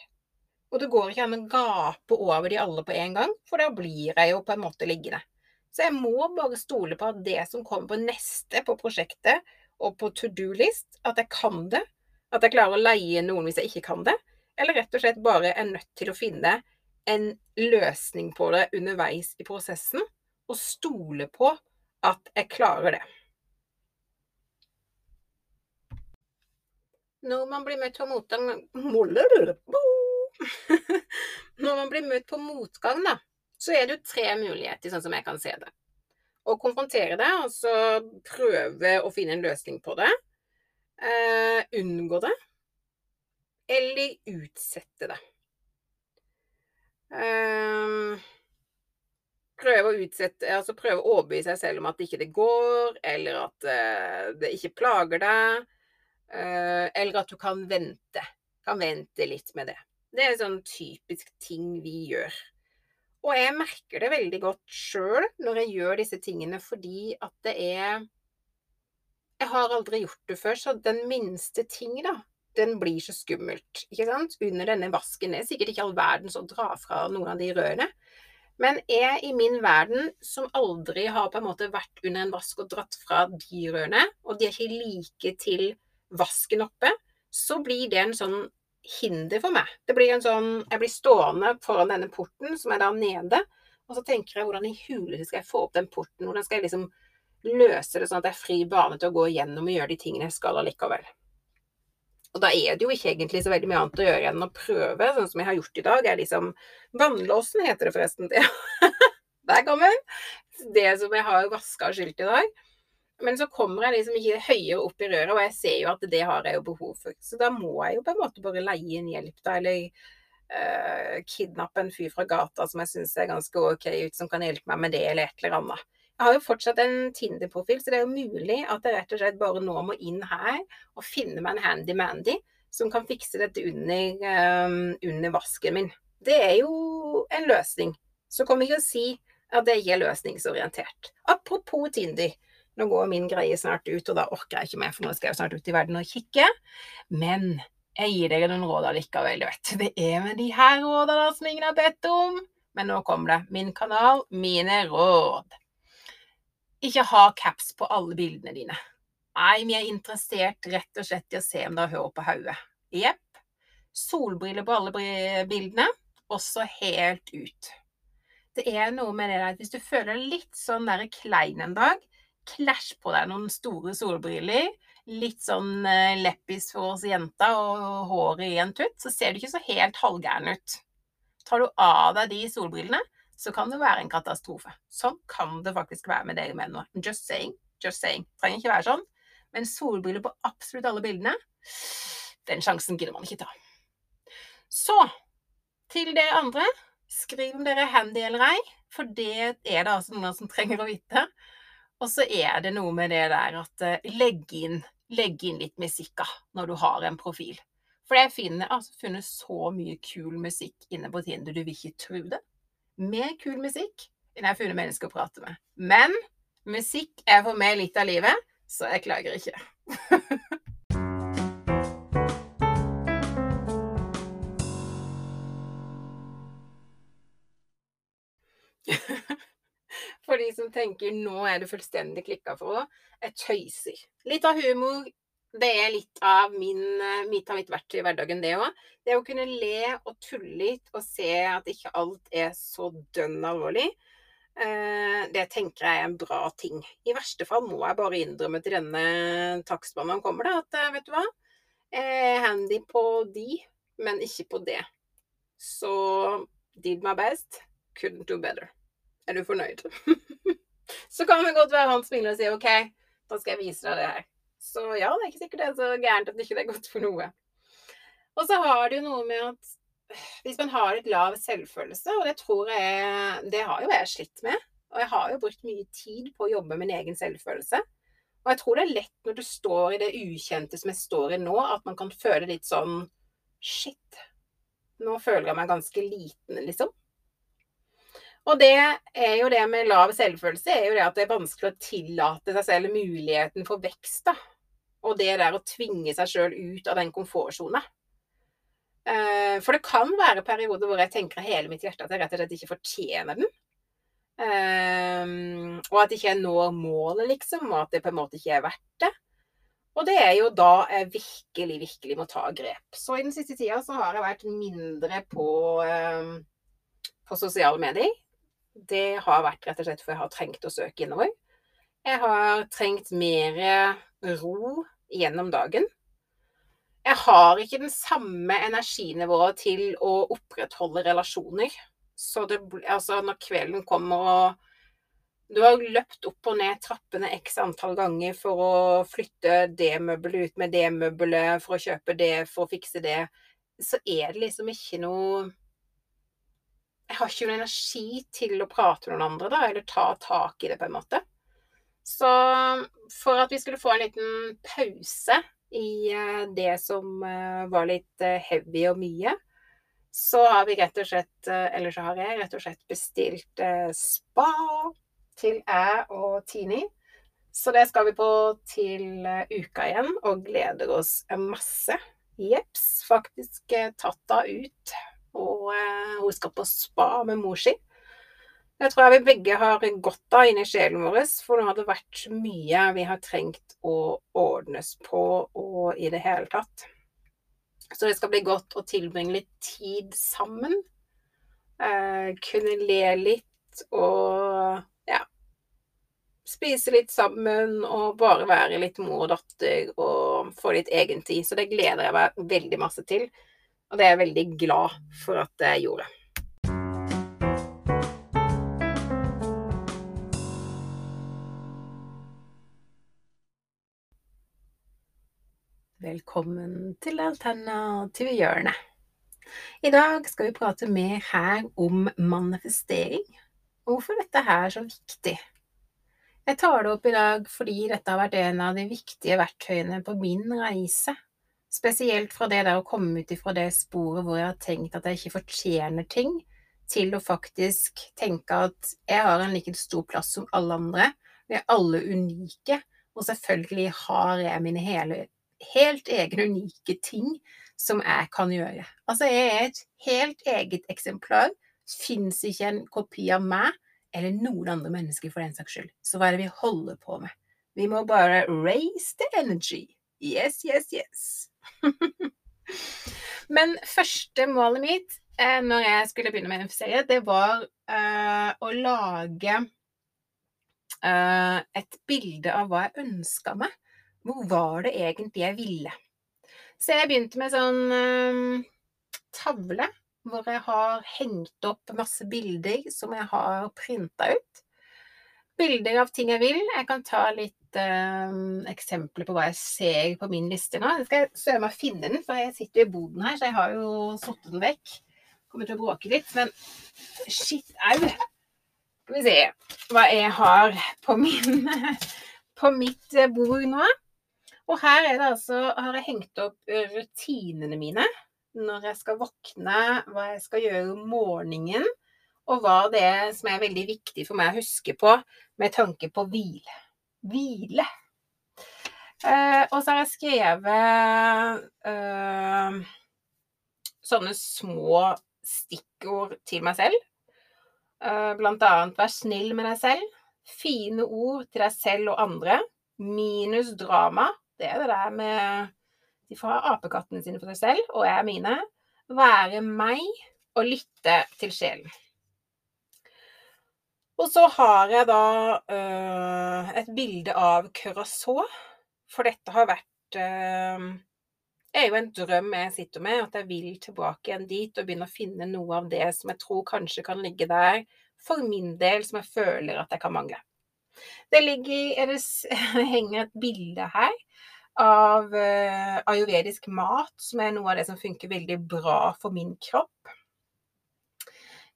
Og det går ikke an å gape over de alle på en gang, for da blir jeg jo på en måte liggende. Så jeg må bare stole på at det som kommer på neste på prosjektet og på to do-list, at jeg kan det. At jeg klarer å leie noen hvis jeg ikke kan det. Eller rett og slett bare er nødt til å finne en løsning på det underveis i prosessen, og stole på at jeg klarer det. Når man blir møtt på motgang <laughs> Når man blir møtt på motgang, da, så er det jo tre muligheter, sånn som jeg kan se det. Å konfrontere det, altså prøve å finne en løsning på det. Uh, unngå det. Eller utsette det. Uh, prøve å utsette, altså prøve å overbevise seg selv om at ikke det går, eller at uh, det ikke plager deg. Eller at du kan vente. Kan vente litt med det. Det er sånn typisk ting vi gjør. Og jeg merker det veldig godt sjøl når jeg gjør disse tingene, fordi at det er Jeg har aldri gjort det før, så den minste ting, da, den blir så skummelt. Ikke sant? Under denne vasken. Er sikkert ikke all verden som drar fra noen av de rørene. Men jeg i min verden, som aldri har på en måte vært under en vask og dratt fra de rørene, og de er ikke like til vasken oppe, så blir det en sånn hinder for meg. Det blir en sånn Jeg blir stående foran denne porten som er der nede, og så tenker jeg hvordan i huleste skal jeg få opp den porten? Hvordan skal jeg liksom løse det sånn at det er fri bane til å gå igjennom og gjøre de tingene jeg skal allikevel? Og da er det jo ikke egentlig så veldig mye annet å gjøre enn å prøve, sånn som jeg har gjort i dag. er liksom Vannlåsen heter det forresten. <laughs> Der kommer den. Det som jeg har vaska og skylt i dag. Men så kommer jeg liksom ikke høyere opp i røret, og jeg ser jo at det har jeg jo behov for. Så da må jeg jo på en måte bare leie inn hjelp, da, eller uh, kidnappe en fyr fra gata som jeg syns er ganske OK ut, som kan hjelpe meg med det, eller et eller annet. Jeg har jo fortsatt en Tinder-profil, så det er jo mulig at jeg rett og slett bare nå må inn her og finne meg en handy-mandy som kan fikse dette under, um, under, vasken min. Det er jo en løsning. Så kommer jeg ikke å si at det ikke er løsningsorientert. Apropos Tinder. Nå går min greie snart ut, og da orker jeg ikke mer, for nå skal jeg snart ut i verden og kikke. Men jeg gir dere noen råd allikevel, du vet. Det er med de her rådene som ingen har bedt om. Men nå kommer det. Min kanal, mine råd. Ikke ha caps på alle bildene dine. Nei, vi er interessert rett og slett i å se om det har hår på hodet. Jepp. Solbriller på alle bildene, også helt ut. Det er noe med det der at hvis du føler deg litt sånn der klein en dag, clash på deg noen store solbriller, litt sånn eh, leppis for oss jenter og håret i en tutt, så ser du ikke så helt halvgæren ut. Tar du av deg de solbrillene, så kan det være en katastrofe. Sånn kan det faktisk være med dere menn nå. Just saying. Just saying. Trenger ikke være sånn. Men solbriller på absolutt alle bildene, den sjansen gidder man ikke ta. Så til dere andre. Skriv om dere er handy eller ei, for det er det altså noen som trenger å vite. Og så er det noe med det der at uh, legg inn, legg inn litt musikk når du har en profil. For jeg finner altså, funnet så mye kul musikk inne på Tinder, du vil ikke tro det. Mer kul musikk enn jeg har funnet mennesker å prate med. Men musikk er for meg litt av livet, så jeg klager ikke. <laughs> For de som tenker nå er det fullstendig klikka for henne. Jeg tøyser. Litt av humor. Det er litt av min, eh, mitt av mitt verktøy i hverdagen, det òg. Det å kunne le og tulle litt og se at ikke alt er så dønn alvorlig. Eh, det tenker jeg er en bra ting. I verste fall må jeg bare innrømme til denne takstmannen kommer, da, at eh, vet du hva, jeg er handy på de, men ikke på det. Så did my best, couldn't do better. Er du fornøyd? <laughs> så kan det godt være han smiler og sier OK, da skal jeg vise deg det her. Så ja, det er ikke sikkert det er så gærent at det ikke er godt for noe. Og så har det jo noe med at hvis man har et lav selvfølelse, og det tror jeg Det har jo jeg slitt med. Og jeg har jo brukt mye tid på å jobbe med min egen selvfølelse. Og jeg tror det er lett når du står i det ukjente som jeg står i nå, at man kan føle litt sånn Shit. Nå føler jeg meg ganske liten, liksom. Og det er jo det med lav selvfølelse, er jo det at det er vanskelig å tillate seg selv muligheten for vekst. da. Og det der å tvinge seg sjøl ut av den komfortsona. Eh, for det kan være perioder hvor jeg tenker hele mitt hjerte at jeg rett og slett ikke fortjener den. Um, og at jeg ikke når målet, liksom, og at det på en måte ikke er verdt det. Og det er jo da jeg virkelig, virkelig må ta grep. Så i den siste tida så har jeg vært mindre på, um, på sosiale medier det har vært rett og slett for jeg har trengt å søke innover. Jeg har trengt mer ro gjennom dagen. Jeg har ikke den samme energinivået til å opprettholde relasjoner. Så det, altså når kvelden kommer og du har løpt opp og ned trappene x antall ganger for å flytte det møbelet ut med det møbelet, for å kjøpe det, for å fikse det, så er det liksom ikke noe jeg har ikke noen energi til å prate med noen andre, da, eller ta tak i det, på en måte. Så for at vi skulle få en liten pause i eh, det som eh, var litt eh, heavy og mye, så har vi rett og slett Eller så har jeg rett og slett bestilt spa til jeg og Tini. Så det skal vi på til uka igjen, og gleder oss masse. Jepps. Faktisk tatt henne ut og eh, hun skal på spa med mor si. Det tror jeg vi begge har godt av inni sjelen vår, for nå har det vært mye vi har trengt å ordnes på og i det hele tatt. Så det skal bli godt å tilbringe litt tid sammen. Eh, kunne le litt og ja Spise litt sammen og bare være litt mor og datter og få litt egentid. Så det gleder jeg meg veldig masse til. Og det er jeg veldig glad for at jeg gjorde. Velkommen til Alternative hjørne. I dag skal vi prate mer her om manifestering. Hvorfor dette her er så viktig. Jeg tar det opp i dag fordi dette har vært en av de viktige verktøyene på min reise. Spesielt fra det der å komme ut ifra det sporet hvor jeg har tenkt at jeg ikke fortjener ting, til å faktisk tenke at jeg har en like stor plass som alle andre. Vi er alle unike, og selvfølgelig har jeg mine hele, helt egne unike ting som jeg kan gjøre. Altså, jeg er et helt eget eksemplar. Fins ikke en kopi av meg eller noen andre mennesker for den saks skyld. Så hva er det vi holder på med? Vi må bare raise the energy. Yes, yes, yes. <laughs> Men første målet mitt eh, når jeg skulle begynne med NFC, det var eh, å lage eh, et bilde av hva jeg ønska meg. Hvor var det egentlig jeg ville? Så jeg begynte med sånn eh, tavle hvor jeg har hengt opp masse bilder som jeg har printa ut. Bilder av ting jeg vil. Jeg kan ta litt eh, eksempler på hva jeg ser på min liste nå. Jeg skal søren meg finne den, for jeg sitter jo i boden her, så jeg har jo satt den vekk. Kommer til å bråke litt, men shit, au. Skal vi se hva jeg har på, min, <laughs> på mitt bord nå. Og her er altså, har jeg hengt opp rutinene mine når jeg skal våkne, hva jeg skal gjøre om morgenen, og hva det er som er veldig viktig for meg å huske på med tanke på hvile. Hvile. Eh, og så har jeg skrevet eh, sånne små stikkord til meg selv. Eh, blant annet 'vær snill med deg selv'. Fine ord til deg selv og andre. Minus drama. Det er det der med de får ha apekattene sine for seg selv, og jeg er mine. Være meg og lytte til sjelen. Og så har jeg da øh, et bilde av Curacao, for dette har vært øh, er jo en drøm jeg sitter med, at jeg vil tilbake igjen dit og begynne å finne noe av det som jeg tror kanskje kan ligge der for min del, som jeg føler at jeg kan mangle. Det ligger, <laughs> det henger et bilde her av uh, ayurvedisk mat, som er noe av det som funker veldig bra for min kropp.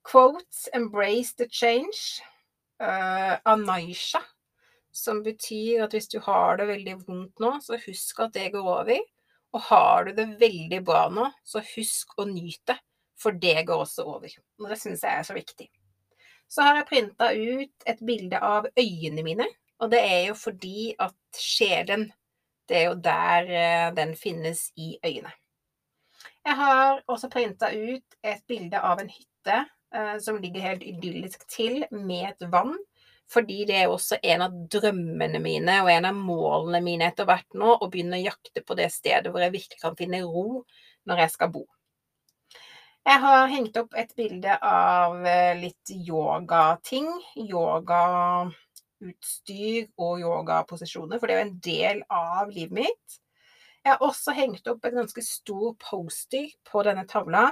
Quotes 'embrace the change' uh, anaisha, som betyr at hvis du har det veldig vondt nå, så husk at det går over. Og har du det veldig bra nå, så husk å nyte, for det går også over. Og det syns jeg er så viktig. Så har jeg printa ut et bilde av øynene mine, og det er jo fordi at sjelen det er jo der eh, den finnes i øyene. Jeg har også printa ut et bilde av en hytte eh, som ligger helt idyllisk til, med et vann. Fordi det er også en av drømmene mine og en av målene mine etter hvert nå, å begynne å jakte på det stedet hvor jeg virkelig kan finne ro når jeg skal bo. Jeg har hengt opp et bilde av eh, litt yogating. Yoga utstyr og yogaposisjoner, for det er jo en del av livet mitt. Jeg har også hengt opp en ganske stor poster på denne tavla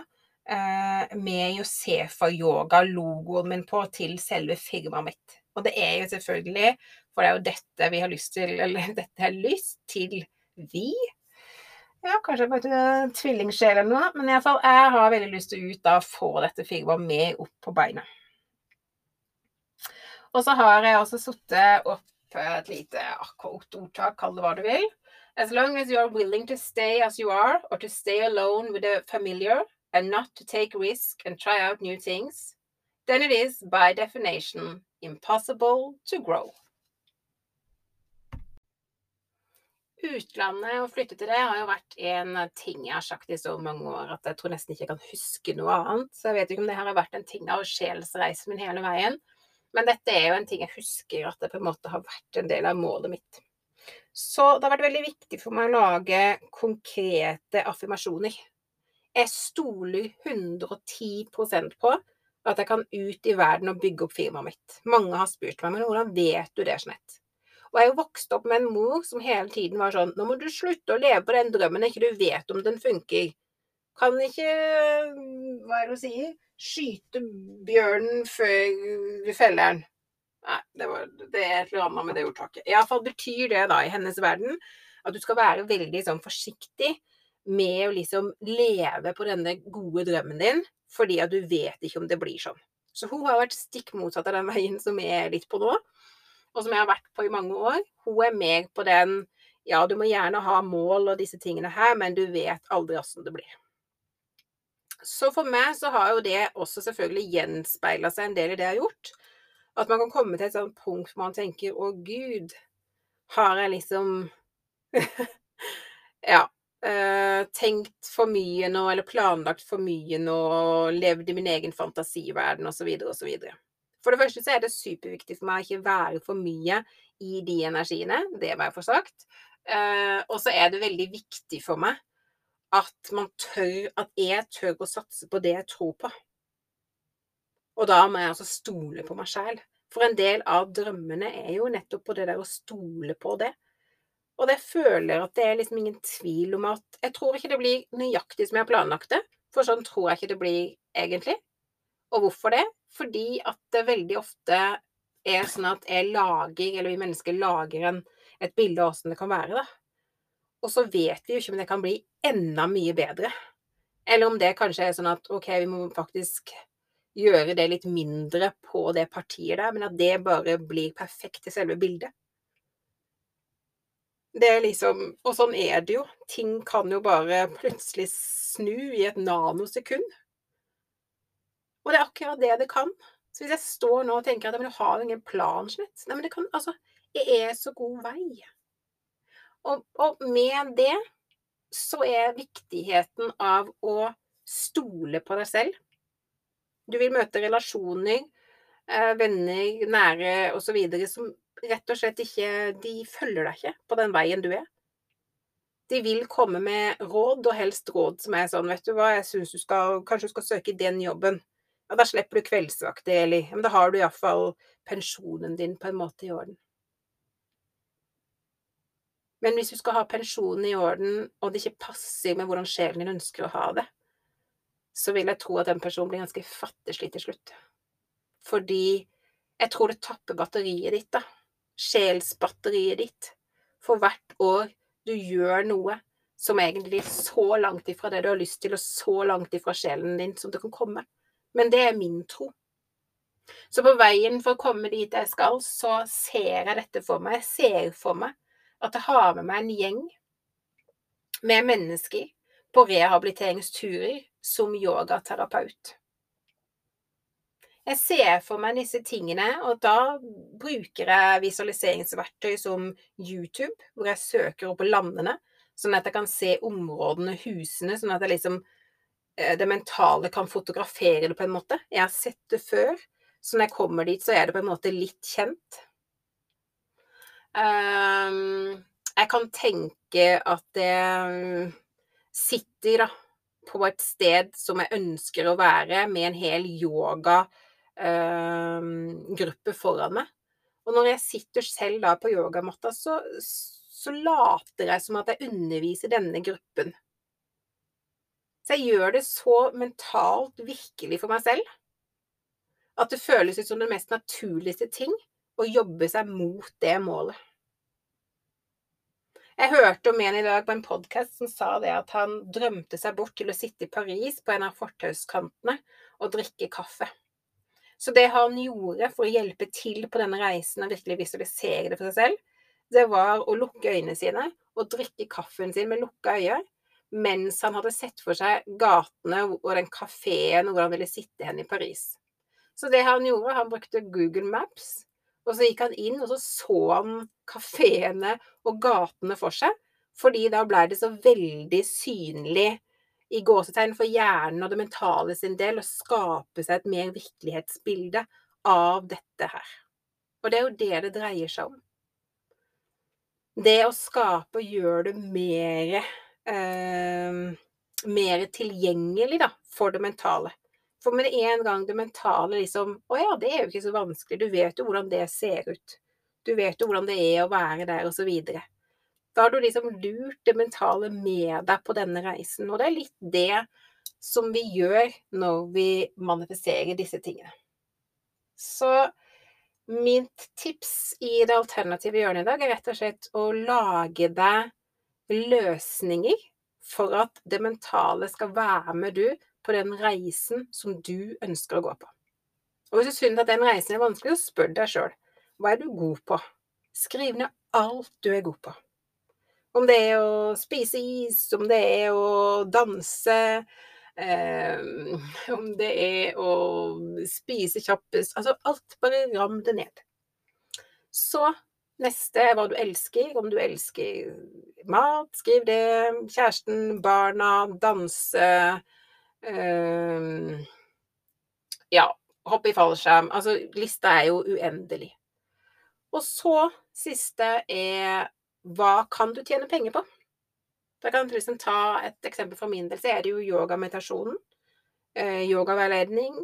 eh, med Josefa-yoga, logoen min på, til selve firmaet mitt. Og det er jo selvfølgelig, for det er jo dette vi har lyst til, eller <laughs> dette har lyst til, vi. Ja, kanskje bare tvillingsjel eller noe, men iallfall, jeg har veldig lyst til å ut da få dette firmaet med opp på beina. Og så har jeg også satt opp et lite quote-ordtak, kall det hva du vil. As long as you are willing to stay as you are, or to stay alone with the familiar, and not to take risk and try out new things, then it is, by definition, impossible to grow. Utlandet, å flytte til det, har jo vært en ting jeg har sagt i så mange år at jeg tror nesten ikke jeg kan huske noe annet. Så jeg vet ikke om det her har vært en ting av sjelsreisen min hele veien. Men dette er jo en ting jeg husker at det på en måte har vært en del av målet mitt. Så det har vært veldig viktig for meg å lage konkrete affirmasjoner. Jeg stoler 110% på at jeg kan ut i verden og bygge opp firmaet mitt. Mange har spurt meg men hvordan vet du det, Jeanette? Og jeg er jo vokst opp med en mor som hele tiden var sånn Nå må du slutte å leve på den drømmen ikke du vet om den funker. Kan ikke Hva er det hun sier? skyte bjørnen før du feller den. Nei, det, var, det er et eller annet med det ordtaket. Iallfall betyr det da i hennes verden at du skal være veldig sånn forsiktig med å liksom leve på denne gode drømmen din, fordi at du vet ikke om det blir sånn. Så hun har vært stikk motsatt av den veien <laughs> som jeg er litt på nå. og som jeg har vært på i mange år, hun er mer på den ja, du må gjerne ha mål og disse tingene her, men du vet aldri åssen det blir. Så for meg så har jo det også selvfølgelig gjenspeila seg en del i det jeg har gjort. At man kan komme til et sånt punkt hvor man tenker å gud, har jeg liksom <laughs> Ja. Uh, tenkt for mye nå, eller planlagt for mye nå, levd i min egen fantasiverden osv. osv. For det første så er det superviktig for meg å ikke være for mye i de energiene, det må jeg få sagt. Uh, og så er det veldig viktig for meg at man tør At jeg tør å satse på det jeg tror på. Og da må jeg altså stole på meg sjæl. For en del av drømmene er jo nettopp på det der å stole på det. Og det føler at det er liksom ingen tvil om at Jeg tror ikke det blir nøyaktig som jeg har planlagt det, for sånn tror jeg ikke det blir egentlig. Og hvorfor det? Fordi at det veldig ofte er sånn at jeg lager, eller vi mennesker lager en, et bilde av åssen det kan være, da. Og så vet vi jo ikke om det kan bli enda mye bedre. Eller om det kanskje er sånn at OK, vi må faktisk gjøre det litt mindre på det partiet der, men at det bare blir perfekt i selve bildet. Det er liksom Og sånn er det jo. Ting kan jo bare plutselig snu i et nanosekund. Og det er akkurat det det kan. Så hvis jeg står nå og tenker at men du har jo ingen plan, slett Nei, men det kan Altså, jeg er så god vei. Og, og med det så er viktigheten av å stole på deg selv. Du vil møte relasjoner, eh, venner, nære osv. som rett og slett ikke De følger deg ikke på den veien du er. De vil komme med råd, og helst råd som er sånn, vet du hva, jeg syns du skal Kanskje du skal søke den jobben. Ja, da slipper du kveldsvakt, eller Men da har du iallfall pensjonen din på en måte i orden. Men hvis du skal ha pensjonen i orden, og det ikke passer med hvordan sjelen din ønsker å ha det, så vil jeg tro at den personen blir ganske fattigslig til slutt. Fordi jeg tror det tapper batteriet ditt, da sjelsbatteriet ditt for hvert år du gjør noe som egentlig er så langt ifra det du har lyst til, og så langt ifra sjelen din som det kan komme. Men det er min tro. Så på veien for å komme dit jeg skal, så ser jeg dette for meg. Jeg ser for meg at jeg har med meg en gjeng med mennesker på rehabiliteringsturer som yogaterapeut. Jeg ser for meg disse tingene, og da bruker jeg visualiseringsverktøy som YouTube, hvor jeg søker opp landene, sånn at jeg kan se områdene, husene, sånn at jeg liksom eh, det mentale kan fotografere det på en måte. Jeg har sett det før, så når jeg kommer dit, så er det på en måte litt kjent. Um, jeg kan tenke at det mm, sitter da, på et sted som jeg ønsker å være, med en hel yoga eh, gruppe foran meg. Og når jeg sitter selv da på yogamatta, så, så later jeg som at jeg underviser denne gruppen. Så jeg gjør det så mentalt virkelig for meg selv at det føles ut som det mest naturligste ting å jobbe seg mot det målet. Jeg hørte om en i dag på en podkast som sa det at han drømte seg bort til å sitte i Paris på en av fortauskantene og drikke kaffe. Så det han gjorde for å hjelpe til på denne reisen og virkelig visualisere det for seg selv, det var å lukke øynene sine og drikke kaffen sin med lukka øyne mens han hadde sett for seg gatene og den kafeen og hvor han ville sitte hen i Paris. Så det han gjorde, han brukte Google Maps, og så gikk han inn, og så så han kafeene og gatene for seg, fordi da blei det så veldig synlig i gåsetegn for hjernen og det mentale sin del å skape seg et mer virkelighetsbilde av dette her. Og det er jo det det dreier seg om. Det å skape og gjøre det mer eh, mer tilgjengelig da, for det mentale. For med en gang det mentale liksom Å ja, det er jo ikke så vanskelig. Du vet jo hvordan det ser ut. Du vet jo hvordan det er å være der, og så videre. Da har du liksom lurt det mentale med deg på denne reisen. Og det er litt det som vi gjør når vi manifesterer disse tingene. Så mitt tips i det alternative hjørnet i dag er rett og slett å lage deg løsninger for at det mentale skal være med du på den reisen som du ønsker å gå på. Og hvis du syns at den reisen er vanskelig, så spør deg sjøl hva er du god på? Skriv ned alt du er god på. Om det er å spise is, om det er å danse, eh, om det er å spise kjappest Altså alt, bare ram det ned. Så neste er hva du elsker. Om du elsker mat, skriv det. Kjæresten, barna, danse. Eh, ja, hoppe i fallskjerm. Altså, lista er jo uendelig. Og så siste er hva kan du tjene penger på? Da kan jeg liksom ta et eksempel fra min del, så er det jo yogameditasjonen. Eh, yogaveiledning,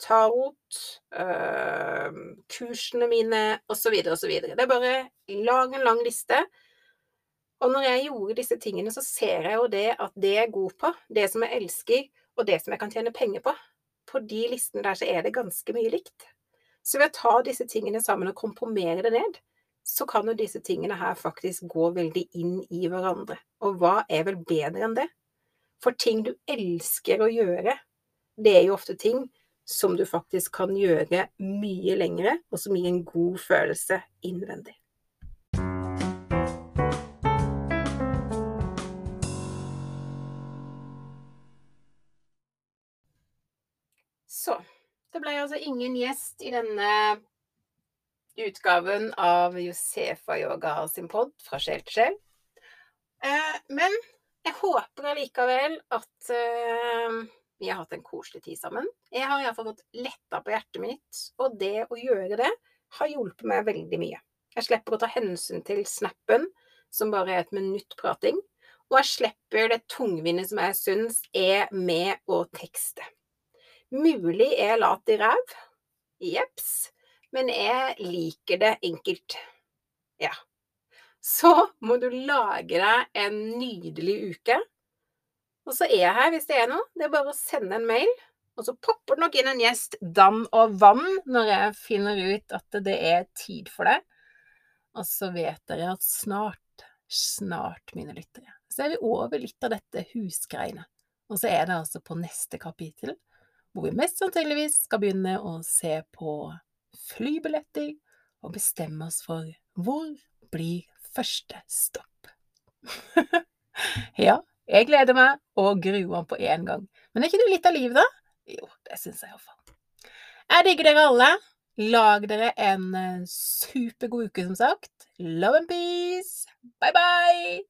tarot, eh, kursene mine osv. osv. Det er bare lag en lang liste. Og når jeg gjorde disse tingene, så ser jeg jo det at det jeg er god på, det som jeg elsker, og det som jeg kan tjene penger på, på de listene der så er det ganske mye likt. Så ved å ta disse tingene sammen og komprimere det ned, så kan jo disse tingene her faktisk gå veldig inn i hverandre. Og hva er vel bedre enn det? For ting du elsker å gjøre, det er jo ofte ting som du faktisk kan gjøre mye lengre, og som gir en god følelse innvendig. Så det ble altså ingen gjest i denne utgaven av Josefa Yoga sin pod fra sjel til sjel. Eh, men jeg håper allikevel at eh, vi har hatt en koselig tid sammen. Jeg har iallfall fått letta på hjertet mitt, og det å gjøre det har hjulpet meg veldig mye. Jeg slipper å ta hensyn til snappen, som bare er et minutt prating, og jeg slipper det tungvinnet som jeg syns er med å tekste. Mulig er lat i ræv. Jepps. Men jeg liker det enkelt. Ja. Så må du lage deg en nydelig uke. Og så er jeg her hvis det er noe. Det er bare å sende en mail. Og så popper det nok inn en gjest dam og vann når jeg finner ut at det er tid for det. Og så vet dere at snart, snart, mine lyttere, så er vi over litt av dette husgreiene. Og så er det altså på neste kapittel hvor vi mest sannsynligvis skal begynne å se på flybilletter og bestemme oss for hvor blir første stopp. <laughs> ja, jeg gleder meg og gruer meg på én gang. Men er ikke det litt av livet, da? Jo, det syns jeg iallfall. Jeg digger dere alle. Lag dere en eh, supergod uke, som sagt. Love and peace. Bye, bye!